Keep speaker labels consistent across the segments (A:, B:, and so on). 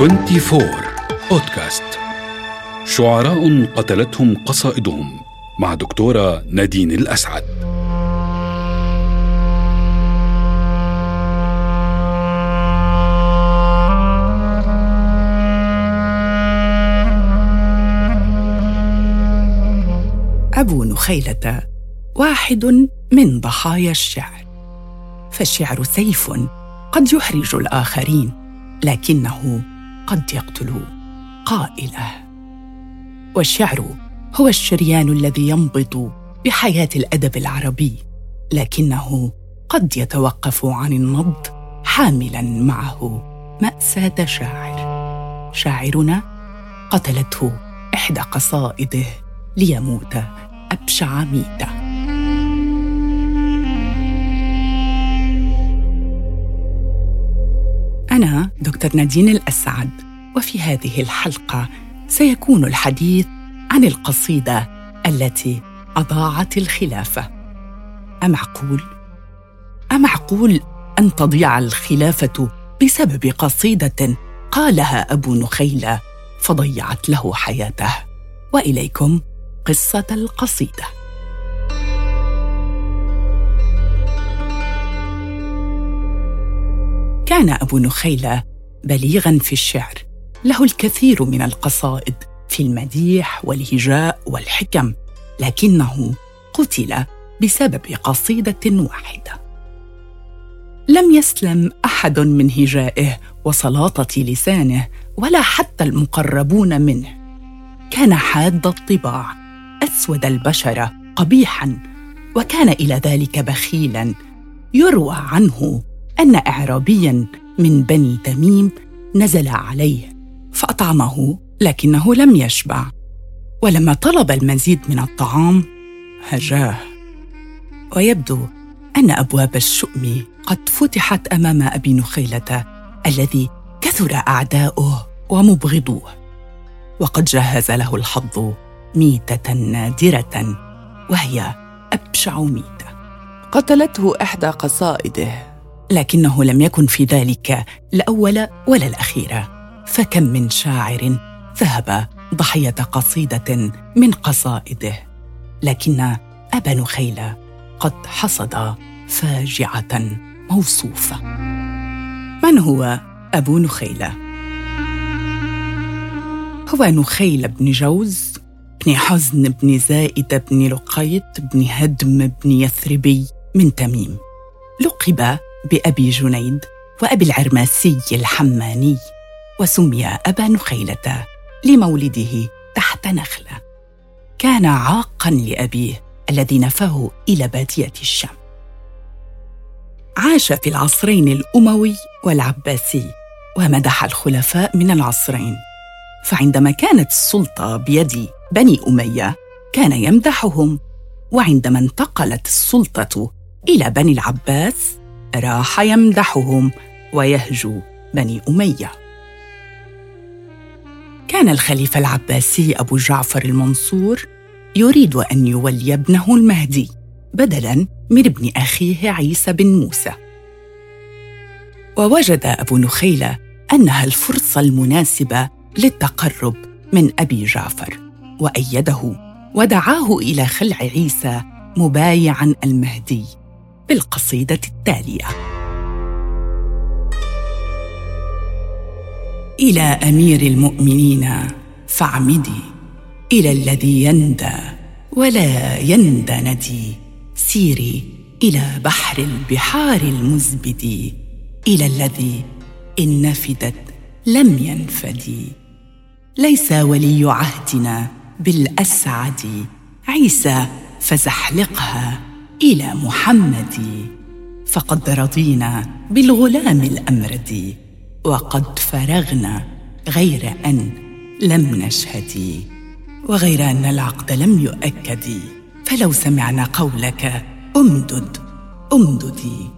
A: 24 بودكاست شعراء قتلتهم قصائدهم مع دكتورة نادين الأسعد.
B: أبو نخيلة واحد من ضحايا الشعر. فالشعر سيف قد يحرج الآخرين لكنه قد يقتل قائله. والشعر هو الشريان الذي ينبض بحياة الأدب العربي لكنه قد يتوقف عن النبض حاملا معه مأساة شاعر. شاعرنا قتلته إحدى قصائده ليموت أبشع ميته أنا دكتور نادين الأسعد. وفي هذه الحلقة سيكون الحديث عن القصيدة التي أضاعت الخلافة أمعقول؟ أمعقول أن تضيع الخلافة بسبب قصيدة قالها أبو نخيلة فضيعت له حياته. وإليكم قصة القصيدة. كان أبو نخيلة بليغا في الشعر. له الكثير من القصائد في المديح والهجاء والحكم لكنه قتل بسبب قصيدة واحدة. لم يسلم أحد من هجائه وسلاطة لسانه ولا حتى المقربون منه. كان حاد الطباع أسود البشرة قبيحا وكان إلى ذلك بخيلا. يروى عنه أن اعرابيا من بني تميم نزل عليه. فاطعمه لكنه لم يشبع. ولما طلب المزيد من الطعام هجاه. ويبدو أن أبواب الشؤم قد فتحت أمام أبي نخيلة الذي كثر أعداؤه ومبغضوه. وقد جهز له الحظ ميتة نادرة وهي أبشع ميتة. قتلته إحدى قصائده. لكنه لم يكن في ذلك الأول ولا الأخير. فكم من شاعر ذهب ضحية قصيدة من قصائده. لكن أبا نخيل قد حصد فاجعة موصوفة. من هو أبو نخيله هو نخيل بن جوز بن حزن بن زائد بن لقيط بن هدم بن يثربي من تميم. لقب بأبي جنيد وأبي العرماسي الحماني. وسمي أبا نخيلة لمولده تحت نخلة. كان عاقا لأبيه الذي نفاه إلى بادية الشام. عاش في العصرين الأموي والعباسي ومدح الخلفاء من العصرين. فعندما كانت السلطة بيد بني أمية كان يمدحهم. وعندما انتقلت السلطة إلى بني العباس راح يمدحهم ويهجو بني أمية. كان الخليفة العباسي أبو جعفر المنصور يريد أن يولي ابنه المهدي بدلا من ابن أخيه عيسى بن موسى. ووجد أبو نخيلة أنها الفرصة المناسبة للتقرب من أبي جعفر وأيده ودعاه إلى خلع عيسى مبايعا المهدي بالقصيدة التالية. إلى أمير المؤمنين فاعمدي إلى الذي يندى ولا يندى ندي سيري إلى بحر البحار المزبد إلى الذي إن نفدت لم ينفدي ليس ولي عهدنا بالأسعد عيسى فزحلقها إلى محمد. فقد رضينا بالغلام الأمرد. وقد فرغنا غير أن لم نشهد. وغير أن العقد لم يؤكد. فلو سمعنا قولك أمدد امددي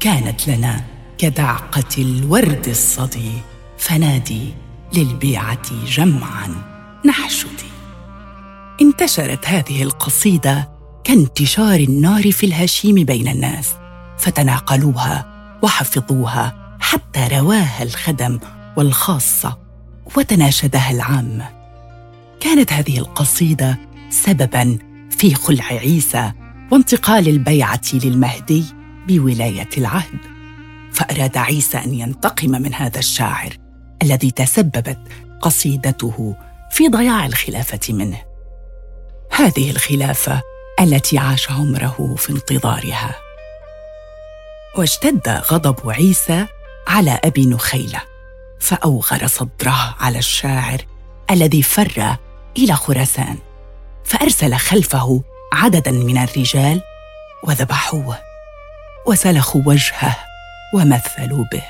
B: كانت لنا كدعقة الورد الصدي فنادي للبيعة جمعا. نحشدي انتشرت هذه القصيدة كانتشار النار في الهشيم بين الناس فتناقلوها وحفظوها حتى رواها الخدم والخاصة وتناشدها العامه كانت هذه القصيدة سببا في خلع عيسى وانتقال البيعة للمهدي بولاية العهد. فأراد عيسى أن ينتقم من هذا الشاعر الذي تسببت قصيدته في ضياع الخلافة منه. هذه الخلافة التي عاش عمره في انتظارها. واشتد غضب عيسى على أبي نخيلة فأوغر صدره على الشاعر الذي فر إلى خراسان فأرسل خلفه عددا من الرجال وذبحوه وسلخوا وجهه ومثلوا به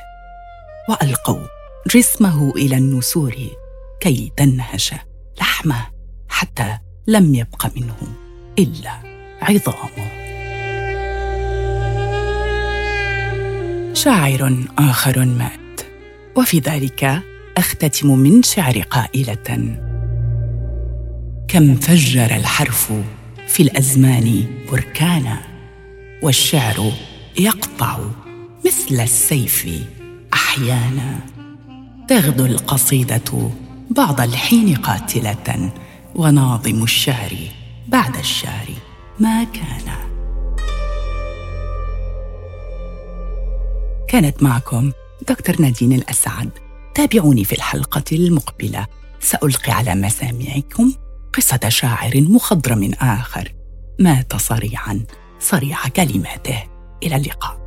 B: وألقوا جسمه إلى النسور كي تنهش لحمه حتى لم يبق منه إلا عظامه. شاعر آخر مات. وفي ذلك أختتم من شعر قائلة كم فجر الحرف في الأزمان بركانا والشعر يقطع مثل السيف أحيانا. تغدو القصيدة بعض الحين قاتلة وناظم الشعر بعد الشعر ما كان. كانت معكم دكتور نادين الأسعد. تابعوني في الحلقة المقبلة. سألقي على مسامعكم قصة شاعر مخضرم آخر. مات صريعا صريع كلماته. إلى اللقاء.